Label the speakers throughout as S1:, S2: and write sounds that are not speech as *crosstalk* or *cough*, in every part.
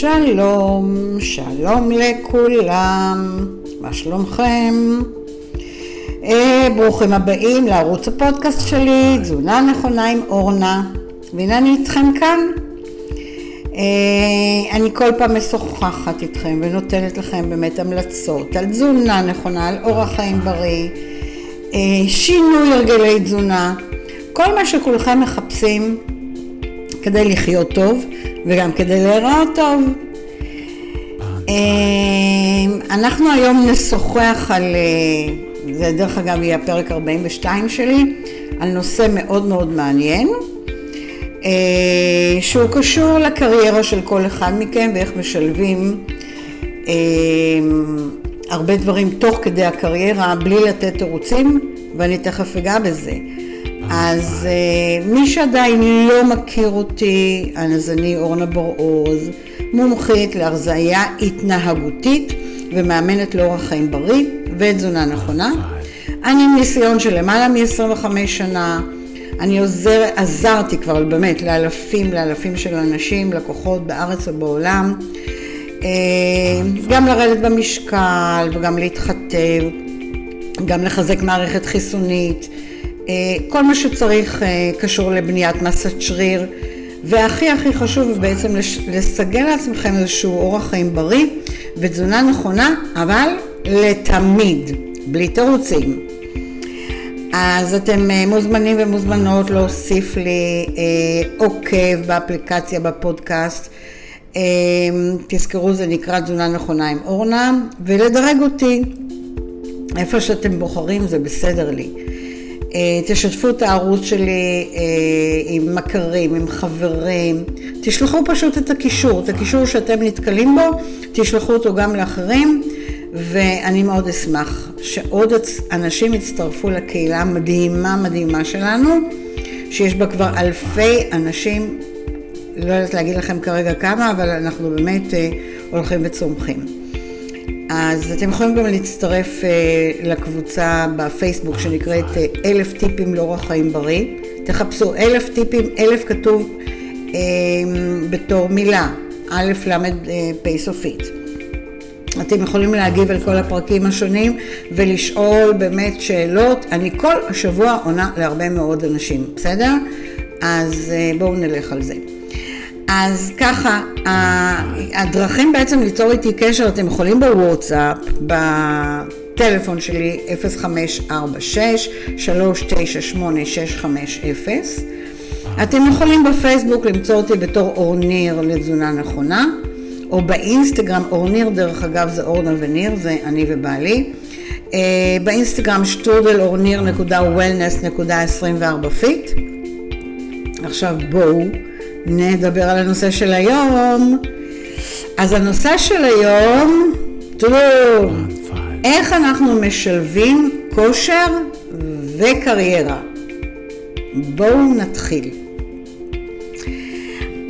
S1: שלום, שלום לכולם, מה שלומכם? אה, ברוכים הבאים לערוץ הפודקאסט שלי, תזונה נכונה עם אורנה, והנה אני איתכם כאן. אה, אני כל פעם משוחחת איתכם ונותנת לכם באמת המלצות על תזונה נכונה, על אורח חיים בריא, אה, שינוי הרגלי תזונה, כל מה שכולכם מחפשים כדי לחיות טוב וגם כדי להיראות טוב. אה, אנחנו היום נשוחח על, אה, זה דרך אגב יהיה הפרק 42 שלי, על נושא מאוד מאוד מעניין, אה, שהוא קשור לקריירה של כל אחד מכם ואיך משלבים הרבה דברים תוך כדי הקריירה בלי לתת תירוצים, ואני תכף אגע בזה. אז uh, מי שעדיין לא מכיר אותי, אז אני אורנה בר-עוז, מומחית להרזייה התנהגותית ומאמנת לאורח חיים בריא ותזונה נכונה. אני עם ניסיון של למעלה מ-25 שנה. אני עוזר, עזרתי כבר באמת לאלפים, לאלפים של אנשים, לקוחות בארץ ובעולם. אה, גם לרדת במשקל וגם להתחתב, גם לחזק מערכת חיסונית. אה, כל מה שצריך אה, קשור לבניית מסת שריר, והכי הכי חשוב בעצם לסגל לעצמכם איזשהו אורח חיים בריא ותזונה נכונה, אבל לתמיד, בלי תירוצים. אז אתם אה, מוזמנים ומוזמנות להוסיף לי עוקב באפליקציה, בפודקאסט. תזכרו, זה נקרא תזונה נכונה עם אורנה, ולדרג אותי. איפה שאתם בוחרים זה בסדר לי. אה, תשתפו את הערוץ שלי אה, עם מכרים, עם חברים, תשלחו פשוט את הקישור, את הקישור שאתם נתקלים בו, תשלחו אותו גם לאחרים, ואני מאוד אשמח שעוד אנשים יצטרפו לקהילה המדהימה מדהימה שלנו, שיש בה כבר אלפי אנשים, לא יודעת להגיד לכם כרגע כמה, אבל אנחנו באמת אה, הולכים וצומחים. אז אתם יכולים גם להצטרף uh, לקבוצה בפייסבוק שנקראת uh, אלף טיפים לאורח חיים בריא. תחפשו אלף טיפים, אלף כתוב uh, בתור מילה, א' ל' פ' סופית. אתם יכולים להגיב על כל הפרקים השונים ולשאול באמת שאלות. אני כל השבוע עונה להרבה מאוד אנשים, בסדר? אז בואו נלך על זה. אז ככה, הדרכים בעצם ליצור איתי קשר, אתם יכולים בוואטסאפ, בטלפון שלי 0546-398-650. אתם יכולים בפייסבוק למצוא אותי בתור אורניר לתזונה נכונה, או באינסטגרם, אורניר דרך אגב זה אורנה וניר, זה אני ובעלי. אה, באינסטגרם שטרודל אורניר נקודה wellness נקודה 24 fit. עכשיו בואו. נדבר על הנושא של היום. אז הנושא של היום, תראו, איך אנחנו משלבים כושר וקריירה. בואו נתחיל.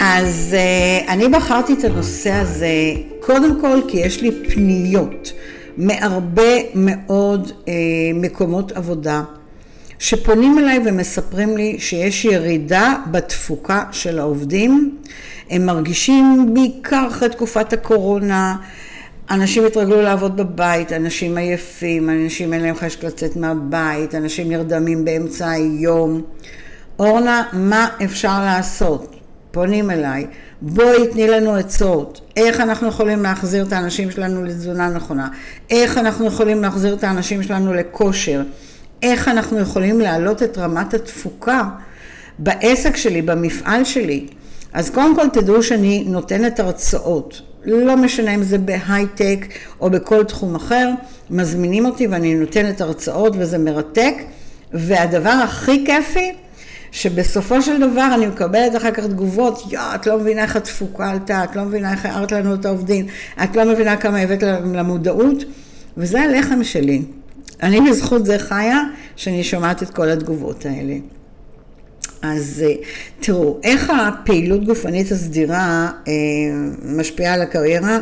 S1: אז uh, אני בחרתי את הנושא הזה קודם כל כי יש לי פניות מהרבה מאוד uh, מקומות עבודה. שפונים אליי ומספרים לי שיש ירידה בתפוקה של העובדים. הם מרגישים בעיקר אחרי תקופת הקורונה, אנשים התרגלו לעבוד בבית, אנשים עייפים, אנשים אין להם חשק לצאת מהבית, אנשים נרדמים באמצע היום. אורנה, מה אפשר לעשות? פונים אליי, בואי תני לנו עצות, איך אנחנו יכולים להחזיר את האנשים שלנו לתזונה נכונה, איך אנחנו יכולים להחזיר את האנשים שלנו לכושר. איך אנחנו יכולים להעלות את רמת התפוקה בעסק שלי, במפעל שלי. אז קודם כל תדעו שאני נותנת הרצאות, לא משנה אם זה בהייטק או בכל תחום אחר, מזמינים אותי ואני נותנת הרצאות וזה מרתק, והדבר הכי כיפי, שבסופו של דבר אני מקבלת אחר כך תגובות, יא, את לא מבינה איך התפוקה עלתה, את לא מבינה איך הערת לנו את העובדים, את לא מבינה כמה הבאת למודעות, וזה הלחם שלי. אני בזכות זה חיה, שאני שומעת את כל התגובות האלה. אז אה, תראו, איך הפעילות גופנית הסדירה אה, משפיעה על הקריירה?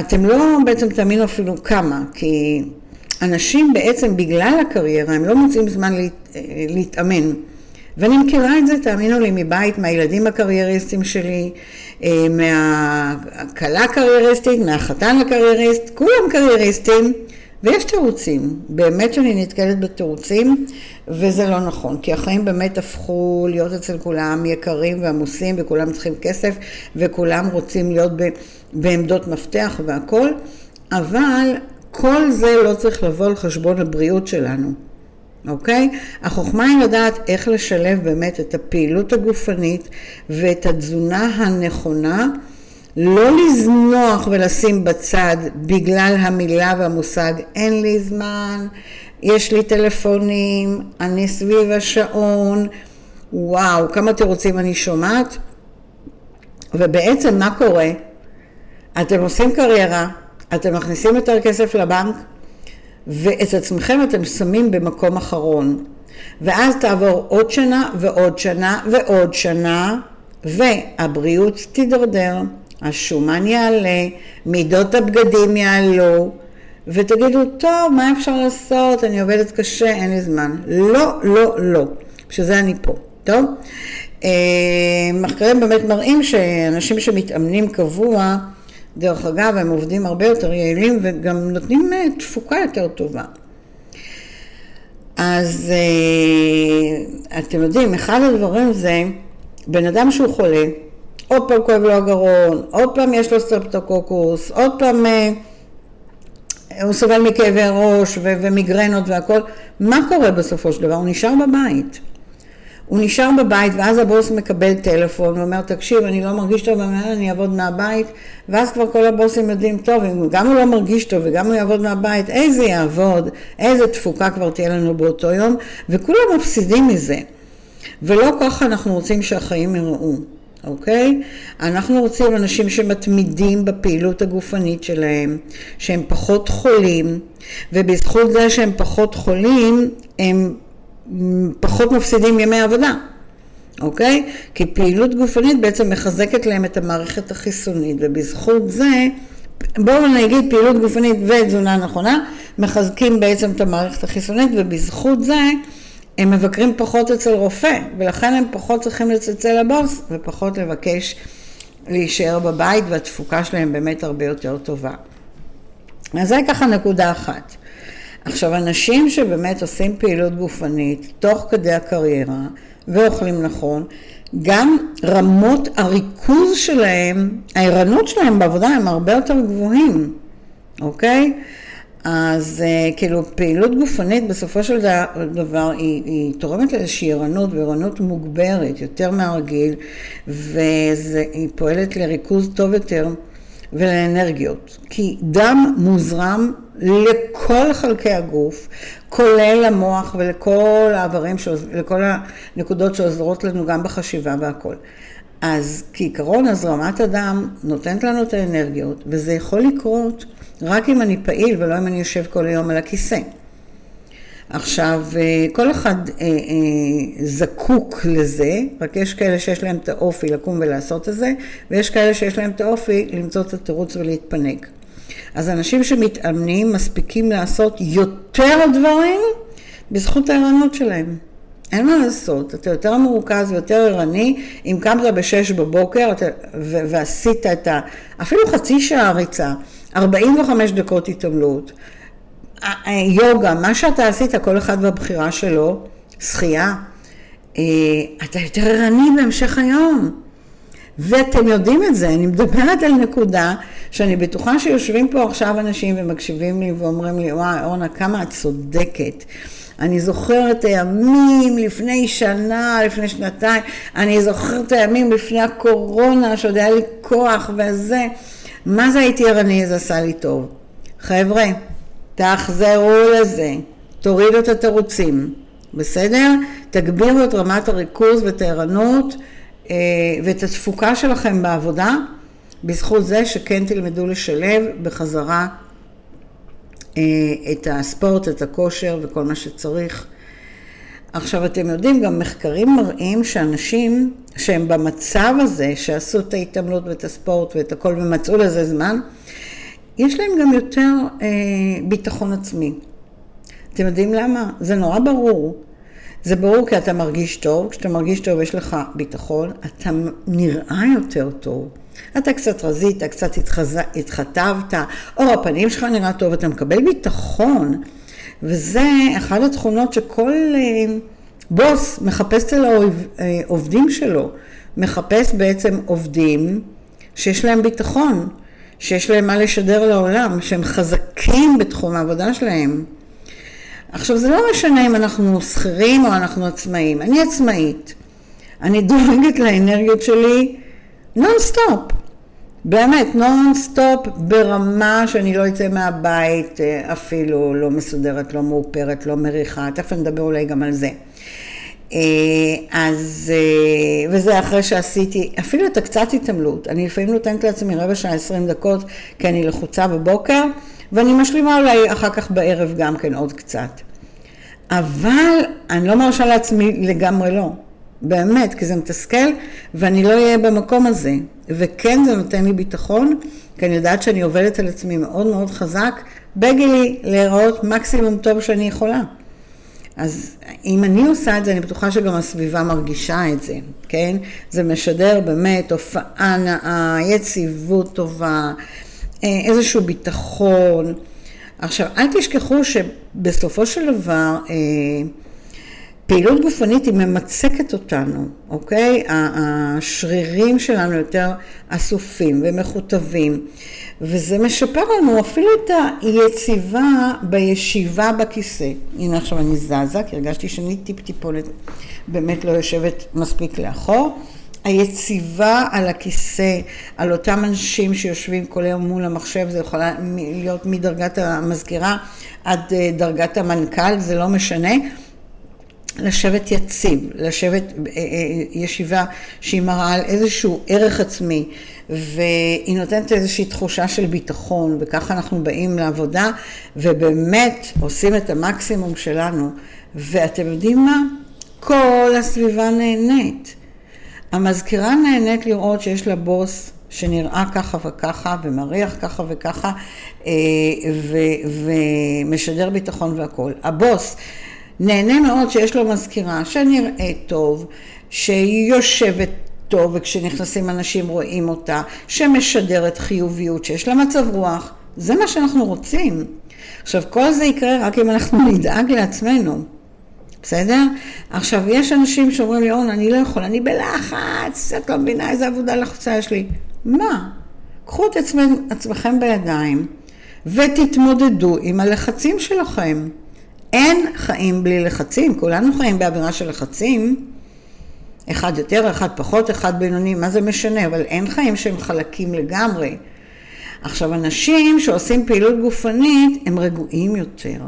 S1: אתם לא בעצם תאמינו אפילו כמה, כי אנשים בעצם בגלל הקריירה, הם לא מוצאים זמן אה, להתאמן. ואני מכירה את זה, תאמינו לי, מבית, מהילדים הקרייריסטים שלי, מהכלה הקרייריסטית, מהחתן הקרייריסט, כולם קרייריסטים. ויש תירוצים, באמת שאני נתקלת בתירוצים, וזה לא נכון, כי החיים באמת הפכו להיות אצל כולם יקרים ועמוסים, וכולם צריכים כסף, וכולם רוצים להיות בעמדות מפתח והכול, אבל כל זה לא צריך לבוא על חשבון הבריאות שלנו, אוקיי? החוכמה היא לדעת איך לשלב באמת את הפעילות הגופנית ואת התזונה הנכונה. לא לזנוח ולשים בצד בגלל המילה והמושג אין לי זמן, יש לי טלפונים, אני סביב השעון, וואו, כמה תירוצים אני שומעת. ובעצם מה קורה? אתם עושים קריירה, אתם מכניסים יותר כסף לבנק, ואת עצמכם אתם שמים במקום אחרון. ואז תעבור עוד שנה ועוד שנה ועוד שנה, והבריאות תידרדר, השומן יעלה, מידות הבגדים יעלו, ותגידו, טוב, מה אפשר לעשות? אני עובדת קשה, אין לי זמן. לא, לא, לא. בשביל זה אני פה. טוב? אה, מחקרים באמת מראים שאנשים שמתאמנים קבוע, דרך אגב, הם עובדים הרבה יותר יעילים וגם נותנים אה, תפוקה יותר טובה. אז אה, אתם יודעים, אחד הדברים זה, בן אדם שהוא חולה, עוד פעם כואב לו הגרון, עוד פעם יש לו סטרפטוקוקוס, עוד פעם אה, הוא סובל מכאבי ראש ומיגרנות והכל, מה קורה בסופו של דבר? הוא נשאר בבית. הוא נשאר בבית ואז הבוס מקבל טלפון ואומר תקשיב אני לא מרגיש טוב אני אעבוד מהבית. ואז כבר כל הבוסים יודעים טוב אם גם הוא לא מרגיש טוב וגם הוא יעבוד מהבית איזה יעבוד איזה תפוקה כבר תהיה לנו באותו יום. וכולם מפסידים מזה. ולא ככה אנחנו רוצים שהחיים יראו אוקיי? אנחנו רוצים אנשים שמתמידים בפעילות הגופנית שלהם, שהם פחות חולים, ובזכות זה שהם פחות חולים, הם פחות מפסידים ימי עבודה, אוקיי? כי פעילות גופנית בעצם מחזקת להם את המערכת החיסונית, ובזכות זה, בואו נגיד פעילות גופנית ותזונה נכונה, מחזקים בעצם את המערכת החיסונית, ובזכות זה הם מבקרים פחות אצל רופא, ולכן הם פחות צריכים לצלצל לבוס, ופחות לבקש להישאר בבית, והתפוקה שלהם באמת הרבה יותר טובה. אז זה ככה נקודה אחת. עכשיו, אנשים שבאמת עושים פעילות גופנית תוך כדי הקריירה ואוכלים נכון, גם רמות הריכוז שלהם, הערנות שלהם בעבודה הם הרבה יותר גבוהים, אוקיי? אז אה, כאילו פעילות גופנית בסופו של דבר היא, היא תורמת לאיזושהי ערנות וערנות מוגברת יותר מהרגיל והיא פועלת לריכוז טוב יותר ולאנרגיות. כי דם מוזרם לכל חלקי הגוף כולל המוח ולכל האיברים, לכל הנקודות שעוזרות לנו גם בחשיבה והכל. אז כעיקרון הזרמת הדם נותנת לנו את האנרגיות וזה יכול לקרות רק אם אני פעיל ולא אם אני יושב כל היום על הכיסא. עכשיו, אה, כל אחד אה, אה, זקוק לזה, רק יש כאלה שיש להם את האופי לקום ולעשות את זה, ויש כאלה שיש להם את האופי למצוא את התירוץ ולהתפנק. אז אנשים שמתאמנים מספיקים לעשות יותר דברים בזכות הערנות שלהם. אין מה לעשות, אתה יותר מרוכז ויותר ערני, אם קמת בשש בבוקר אתה, ו- ועשית את ה... אפילו חצי שעה ריצה, 45 דקות התעמלות, יוגה, מה שאתה עשית, כל אחד והבחירה שלו, שחייה, אה, אתה יותר ערני בהמשך היום. ואתם יודעים את זה, אני מדברת על נקודה שאני בטוחה שיושבים פה עכשיו אנשים ומקשיבים לי ואומרים לי, וואי, אורנה, כמה את צודקת. אני זוכרת הימים לפני שנה, לפני שנתיים, אני זוכרת הימים לפני הקורונה, שעוד היה לי כוח וזה. מה זה הייתי ערני? זה עשה לי טוב. חבר'ה, תחזרו לזה, תורידו את התירוצים, בסדר? תגבירו את רמת הריכוז ואת הערנות אה, ואת התפוקה שלכם בעבודה, בזכות זה שכן תלמדו לשלב בחזרה אה, את הספורט, את הכושר וכל מה שצריך. עכשיו אתם יודעים, גם מחקרים מראים שאנשים שהם במצב הזה, שעשו את ההתעמלות ואת הספורט ואת הכל ומצאו לזה זמן, יש להם גם יותר אה, ביטחון עצמי. אתם יודעים למה? זה נורא ברור. זה ברור כי אתה מרגיש טוב, כשאתה מרגיש טוב יש לך ביטחון, אתה נראה יותר טוב. אתה קצת רזית, קצת התחז... התחטבת, אור הפנים שלך נראה טוב, אתה מקבל ביטחון. וזה אחת התכונות שכל אה, בוס מחפש אצל העובדים אה, שלו, מחפש בעצם עובדים שיש להם ביטחון, שיש להם מה לשדר לעולם, שהם חזקים בתחום העבודה שלהם. עכשיו, זה לא משנה אם אנחנו שכירים או אנחנו עצמאים. אני עצמאית. אני דואגת לאנרגיות שלי נונסטופ. באמת, נונסטופ ברמה שאני לא אצא מהבית אה, אפילו לא מסודרת, לא מאופרת, לא מריחה. תכף נדבר אולי גם על זה. אה, אז, אה, וזה אחרי שעשיתי, אפילו את הקצת התעמלות. אני לפעמים נותנת לעצמי רבע שעה, עשרים דקות, כי אני לחוצה בבוקר. ואני משלימה אולי אחר כך בערב גם כן עוד קצת. אבל אני לא מרשה לעצמי לגמרי לא. באמת, כי זה מתסכל, ואני לא אהיה במקום הזה. וכן, זה נותן לי ביטחון, כי אני יודעת שאני עובדת על עצמי מאוד מאוד חזק, בגילי להיראות מקסימום טוב שאני יכולה. אז אם אני עושה את זה, אני בטוחה שגם הסביבה מרגישה את זה, כן? זה משדר באמת הופעה נאה, יציבות טובה, אה, איזשהו ביטחון. עכשיו, אל תשכחו שבסופו של דבר, אה, פעילות גופנית היא ממצקת אותנו, אוקיי? השרירים שלנו יותר אסופים ומכותבים, וזה משפר לנו אפילו את היציבה בישיבה בכיסא. הנה עכשיו אני זזה, כי הרגשתי שאני טיפ-טיפונת באמת לא יושבת מספיק לאחור. היציבה על הכיסא, על אותם אנשים שיושבים כל היום מול המחשב, זה יכול להיות מדרגת המזכירה עד אה, דרגת המנכ"ל, זה לא משנה. לשבת יציב, לשבת אה, אה, ישיבה שהיא מראה על איזשהו ערך עצמי והיא נותנת איזושהי תחושה של ביטחון וככה אנחנו באים לעבודה ובאמת עושים את המקסימום שלנו ואתם יודעים מה? כל הסביבה נהנית. המזכירה נהנית לראות שיש לה בוס שנראה ככה וככה ומריח ככה וככה אה, ומשדר ביטחון והכול. הבוס נהנה מאוד שיש לו מזכירה שנראית טוב, שהיא יושבת טוב וכשנכנסים אנשים רואים אותה, שמשדרת חיוביות, שיש לה מצב רוח. זה מה שאנחנו רוצים. עכשיו, כל זה יקרה רק אם אנחנו נדאג לעצמנו. בסדר? עכשיו, יש אנשים שאומרים לי, אורנה, אני לא יכול, אני בלחץ, את לא מבינה איזה עבודה לחוצה יש לי. מה? קחו את עצמכם בידיים ותתמודדו עם הלחצים שלכם. אין חיים בלי לחצים, כולנו חיים באווירה של לחצים, אחד יותר, אחד פחות, אחד בינוני, מה זה משנה, אבל אין חיים שהם חלקים לגמרי. עכשיו, אנשים שעושים פעילות גופנית, הם רגועים יותר.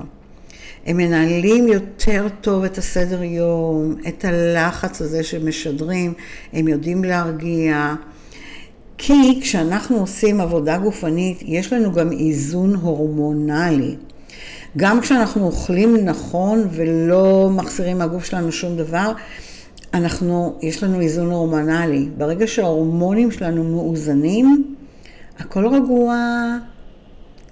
S1: הם מנהלים יותר טוב את הסדר יום, את הלחץ הזה שמשדרים, הם יודעים להרגיע. כי כשאנחנו עושים עבודה גופנית, יש לנו גם איזון הורמונלי. גם כשאנחנו אוכלים נכון ולא מחזירים מהגוף שלנו שום דבר, אנחנו, יש לנו איזון הורמונלי. ברגע שההורמונים שלנו מאוזנים, הכל רגוע,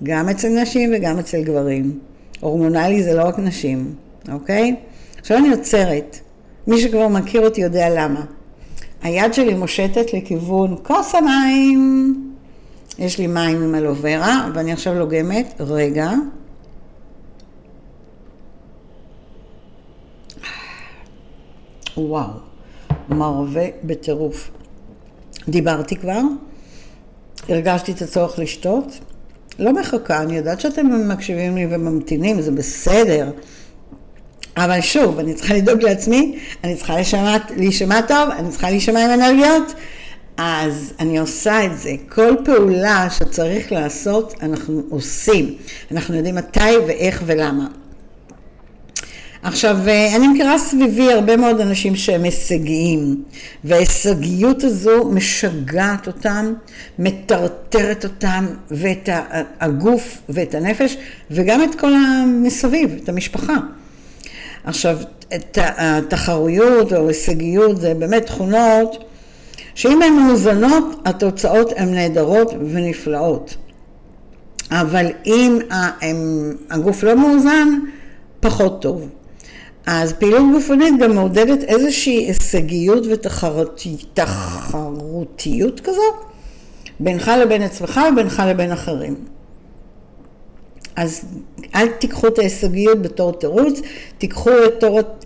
S1: גם אצל נשים וגם אצל גברים. הורמונלי זה לא רק נשים, אוקיי? עכשיו אני עוצרת. מי שכבר מכיר אותי יודע למה. היד שלי מושטת לכיוון כוס המים. יש לי מים עם אלוברה, ואני עכשיו לוגמת. רגע. וואו, מרווה בטירוף. דיברתי כבר, הרגשתי את הצורך לשתות, לא מחכה, אני יודעת שאתם מקשיבים לי וממתינים, זה בסדר. אבל שוב, אני צריכה לדאוג לעצמי, אני צריכה להישמע, להישמע טוב, אני צריכה להישמע עם אנרגיות, אז אני עושה את זה. כל פעולה שצריך לעשות, אנחנו עושים. אנחנו יודעים מתי ואיך ולמה. עכשיו, אה, אני מכירה סביבי הרבה מאוד אנשים שהם הישגיים, וההישגיות הזו משגעת אותם, מטרטרת אותם, ואת הגוף ואת הנפש, וגם את כל המסביב, את המשפחה. עכשיו, את התחרויות או הישגיות זה באמת תכונות שאם הן מאוזנות, התוצאות הן נהדרות ונפלאות. אבל אם הגוף לא מאוזן, פחות טוב. אז פעילות גופנית גם מעודדת איזושהי הישגיות ותחרותיות כזאת בינך לבין עצמך ובינך לבין אחרים. אז אל תיקחו את ההישגיות בתור תירוץ, תיקחו את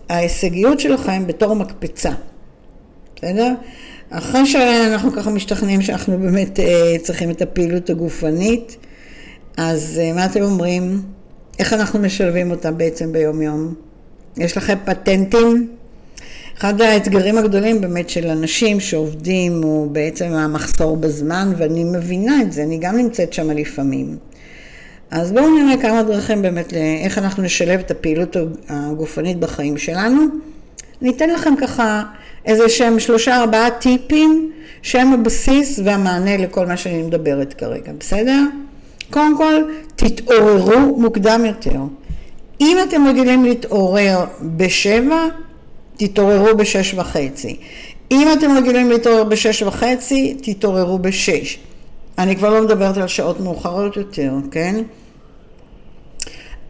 S1: ההישגיות שלכם בתור מקפצה, בסדר? אחרי שאנחנו ככה משתכנעים שאנחנו באמת אה, צריכים את הפעילות הגופנית, אז אה, מה אתם אומרים? איך אנחנו משלבים אותה בעצם ביום יום? יש לכם פטנטים? אחד האתגרים הגדולים באמת של אנשים שעובדים הוא בעצם המחסור בזמן, ואני מבינה את זה, אני גם נמצאת שם לפעמים. אז בואו נראה כמה דרכים באמת לאיך אנחנו נשלב את הפעילות הגופנית בחיים שלנו. אני אתן לכם ככה איזה שהם שלושה ארבעה טיפים שהם הבסיס והמענה לכל מה שאני מדברת כרגע, בסדר? קודם כל, תתעוררו מוקדם יותר. אם אתם רגילים להתעורר בשבע, תתעוררו בשש וחצי. אם אתם רגילים להתעורר בשש וחצי, תתעוררו בשש. אני כבר לא מדברת על שעות מאוחרות יותר, כן?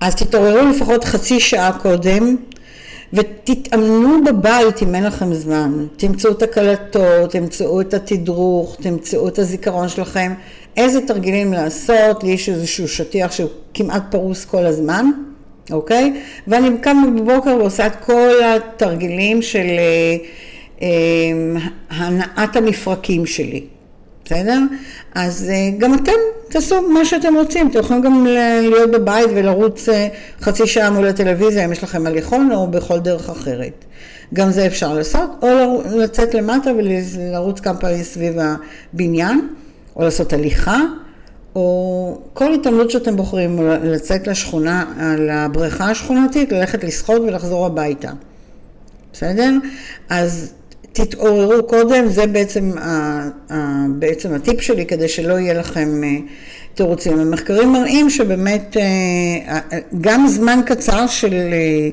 S1: אז תתעוררו לפחות חצי שעה קודם, ותתאמנו בבית אם אין לכם זמן. תמצאו את הקלטות, תמצאו את התדרוך, תמצאו את הזיכרון שלכם, איזה תרגילים לעשות, לי יש איזשהו שטיח שהוא כמעט פרוס כל הזמן, אוקיי? ואני קמה בבוקר ועושה את כל התרגילים של אה, אה, הנעת המפרקים שלי, בסדר? אז אה, גם אתם תעשו מה שאתם רוצים, אתם יכולים גם להיות בבית ולרוץ אה, חצי שעה מול הטלוויזיה אם יש לכם הליכון או בכל דרך אחרת. גם זה אפשר לעשות, או לצאת למטה ולרוץ כמה פעמים סביב הבניין, או לעשות הליכה, או כל התעמלות שאתם בוחרים, לצאת לשכונה, לבריכה השכונתית, ללכת לשחות ולחזור הביתה. בסדר? אז תתעוררו קודם, זה בעצם, בעצם הטיפ שלי כדי שלא יהיה לכם אה, תירוצים. המחקרים מראים שבאמת אה, גם זמן קצר של אה,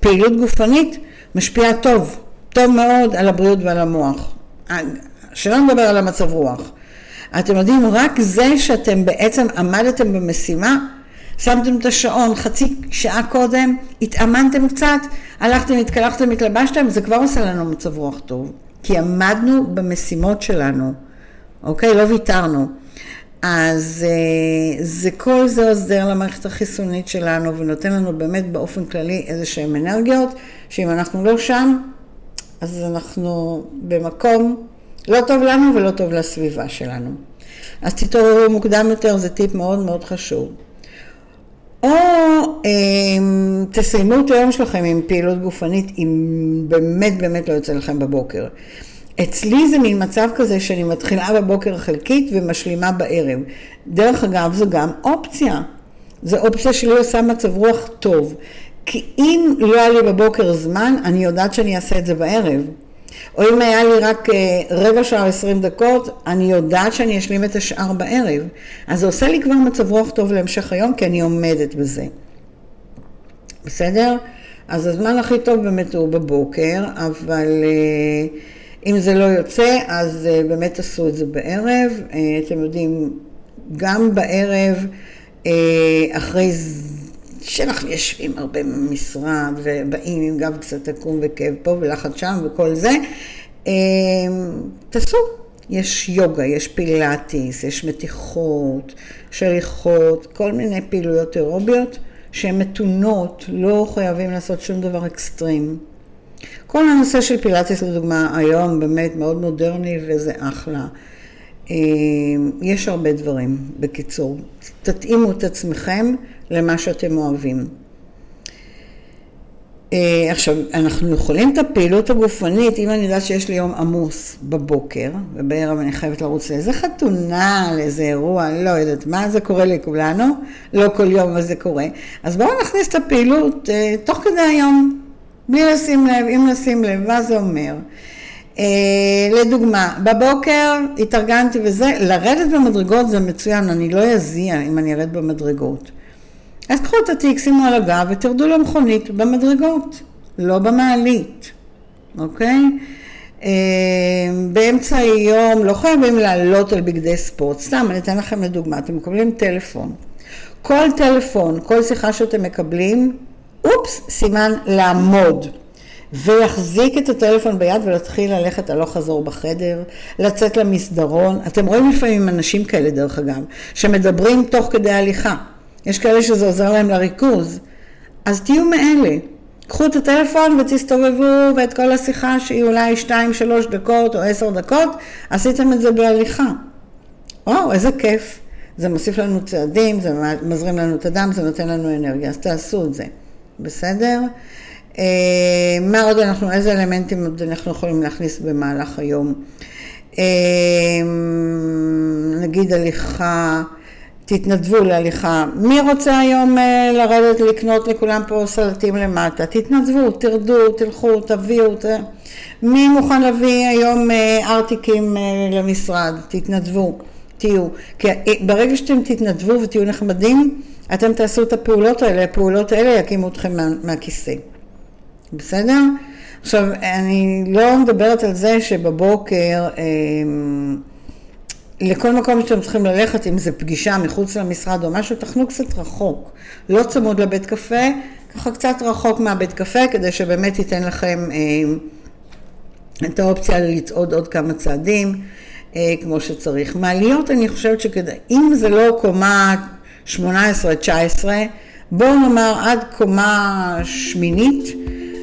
S1: פעילות גופנית משפיע טוב, טוב מאוד על הבריאות ועל המוח. שלא נדבר על המצב רוח. אתם יודעים, רק זה שאתם בעצם עמדתם במשימה, שמתם את השעון חצי שעה קודם, התאמנתם קצת, הלכתם, התקלחתם, התלבשתם, זה כבר עושה לנו מצב רוח טוב. כי עמדנו במשימות שלנו, אוקיי? לא ויתרנו. אז אה, זה כל זה עוזר למערכת החיסונית שלנו ונותן לנו באמת באופן כללי איזה שהן אנרגיות, שאם אנחנו לא שם, אז אנחנו במקום לא טוב לנו ולא טוב לסביבה שלנו. אז תתעוררו מוקדם יותר, זה טיפ מאוד מאוד חשוב. או אה, תסיימו את היום שלכם עם פעילות גופנית, אם באמת באמת לא יוצא לכם בבוקר. אצלי זה מין מצב כזה שאני מתחילה בבוקר חלקית ומשלימה בערב. דרך אגב, זו גם אופציה. זו אופציה שלי עושה מצב רוח טוב. כי אם לא היה לי בבוקר זמן, אני יודעת שאני אעשה את זה בערב. או אם היה לי רק אה, רבע שעה עשרים דקות, אני יודעת שאני אשלים את השאר בערב. אז זה עושה לי כבר מצב רוח טוב להמשך היום, כי אני עומדת בזה. בסדר? אז הזמן הכי טוב באמת הוא בבוקר, אבל אה, אם זה לא יוצא, אז אה, באמת תעשו את זה בערב. אתם יודעים, גם בערב, אחרי שאנחנו יושבים הרבה במשרד ובאים עם גב קצת עקום וכאב פה ולחץ שם וכל זה, אמ, תעשו. יש יוגה, יש פילאטיס, יש מתיחות, שליחות, כל מיני פעילויות אירוביות שהן מתונות, לא חייבים לעשות שום דבר אקסטרים. כל הנושא של פילאטיס לדוגמה היום באמת מאוד מודרני וזה אחלה. אמ, יש הרבה דברים, בקיצור. תתאימו את עצמכם למה שאתם אוהבים. אה, עכשיו, אנחנו יכולים את הפעילות הגופנית, אם אני יודעת שיש לי יום עמוס בבוקר, ובערב אני חייבת לרוץ לאיזה חתונה, לאיזה אירוע, לא יודעת מה, זה קורה לכולנו, לא כל יום אבל זה קורה. אז בואו נכניס את הפעילות אה, תוך כדי היום, בלי לשים לב, אם לשים לב, מה זה אומר? אה, לדוגמה, בבוקר התארגנתי וזה, לרדת במדרגות זה מצוין, אני לא אזיע אם אני ארד במדרגות. אז קחו את התיק, שימו על הגב ותרדו למכונית במדרגות, לא במעלית, אוקיי? אה, באמצע היום לא חייבים לעלות על בגדי ספורט, סתם אני אתן לכם לדוגמה, אתם מקבלים טלפון. כל טלפון, כל שיחה שאתם מקבלים, אופס, סימן לעמוד. ויחזיק את הטלפון ביד ולהתחיל ללכת הלוך חזור בחדר, לצאת למסדרון. אתם רואים לפעמים אנשים כאלה דרך אגב, שמדברים תוך כדי הליכה. יש כאלה שזה עוזר להם לריכוז. אז תהיו מאלה. קחו את הטלפון ותסתובבו ואת כל השיחה שהיא אולי 2-3 דקות או 10 דקות, עשיתם את זה בהליכה. וואו, איזה כיף. זה מוסיף לנו צעדים, זה מזרים לנו את הדם, זה נותן לנו אנרגיה, אז תעשו את זה. בסדר? אה, מה עוד אנחנו, איזה אלמנטים עוד אנחנו יכולים להכניס במהלך היום? אה, נגיד הליכה, תתנדבו להליכה. מי רוצה היום אה, לרדת לקנות לכולם פה סלטים למטה? תתנדבו, תרדו, תלכו, תביאו. ת... מי מוכן להביא היום ארטיקים למשרד? תתנדבו, תהיו. כי ברגע שאתם תתנדבו ותהיו נחמדים, אתם תעשו את הפעולות האלה, הפעולות האלה יקימו אתכם מה, מהכיסא. בסדר? עכשיו, אני לא מדברת על זה שבבוקר, אה, לכל מקום שאתם צריכים ללכת, אם זה פגישה מחוץ למשרד או משהו, תחנו קצת רחוק. לא צמוד לבית קפה, ככה קצת רחוק מהבית קפה, כדי שבאמת ייתן לכם אה, את האופציה לצעוד עוד כמה צעדים, אה, כמו שצריך. מעליות, אני חושבת שכדאי, אם זה לא קומה 18-19, בואו נאמר עד קומה שמינית,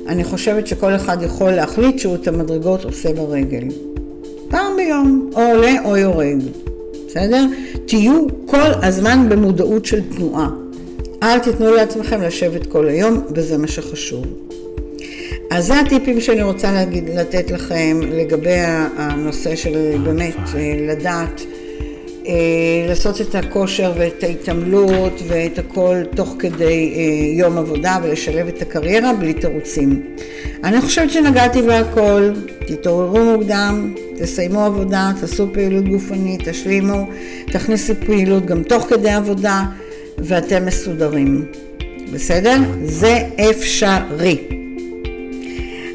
S1: אני חושבת שכל אחד יכול להחליט שהוא את המדרגות עושה ברגל. פעם ביום, או עולה או יורד, בסדר? תהיו כל הזמן במודעות של תנועה. אל תיתנו לעצמכם לשבת כל היום, וזה מה שחשוב. אז זה הטיפים שאני רוצה להגיד, לתת לכם לגבי הנושא של באמת לדעת אה, לעשות את הכושר ואת ההתעמלות ואת הכל תוך כדי אה, יום עבודה ולשלב את הקריירה בלי תירוצים. אני חושבת שנגעתי בהכל, תתעוררו מוקדם, תסיימו עבודה, תעשו פעילות גופנית, תשלימו, תכניסו פעילות גם תוך כדי עבודה ואתם מסודרים. בסדר? זה אפשרי.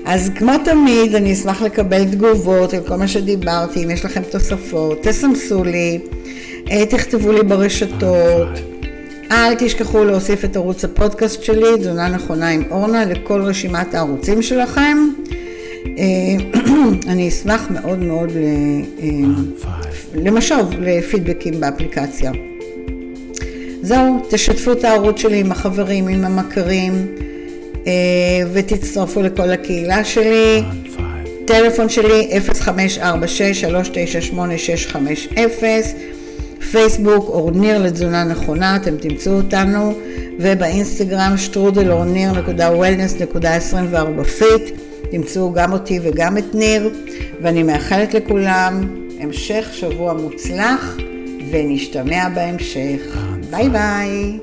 S1: אז כמו תמיד, אני אשמח לקבל תגובות על כל מה שדיברתי, אם יש לכם תוספות, תסמסו לי, אה, תכתבו לי ברשתות. אל תשכחו להוסיף את ערוץ הפודקאסט שלי, תזונה נכונה עם אורנה, לכל רשימת הערוצים שלכם. אה, *clears throat* אני אשמח מאוד מאוד אה, למשוב, לפידבקים באפליקציה. זהו, תשתפו את הערוץ שלי עם החברים, עם המכרים. אה, ותצטרפו לכל הקהילה שלי. טלפון שלי 0546-398-650, פייסבוק אורניר לתזונה נכונה, אתם תמצאו אותנו, ובאינסטגרם שטרודל אורניר. wellness.24 fit, תמצאו גם אותי וגם את ניר, ואני מאחלת לכולם המשך שבוע מוצלח, ונשתמע בהמשך. ביי ביי.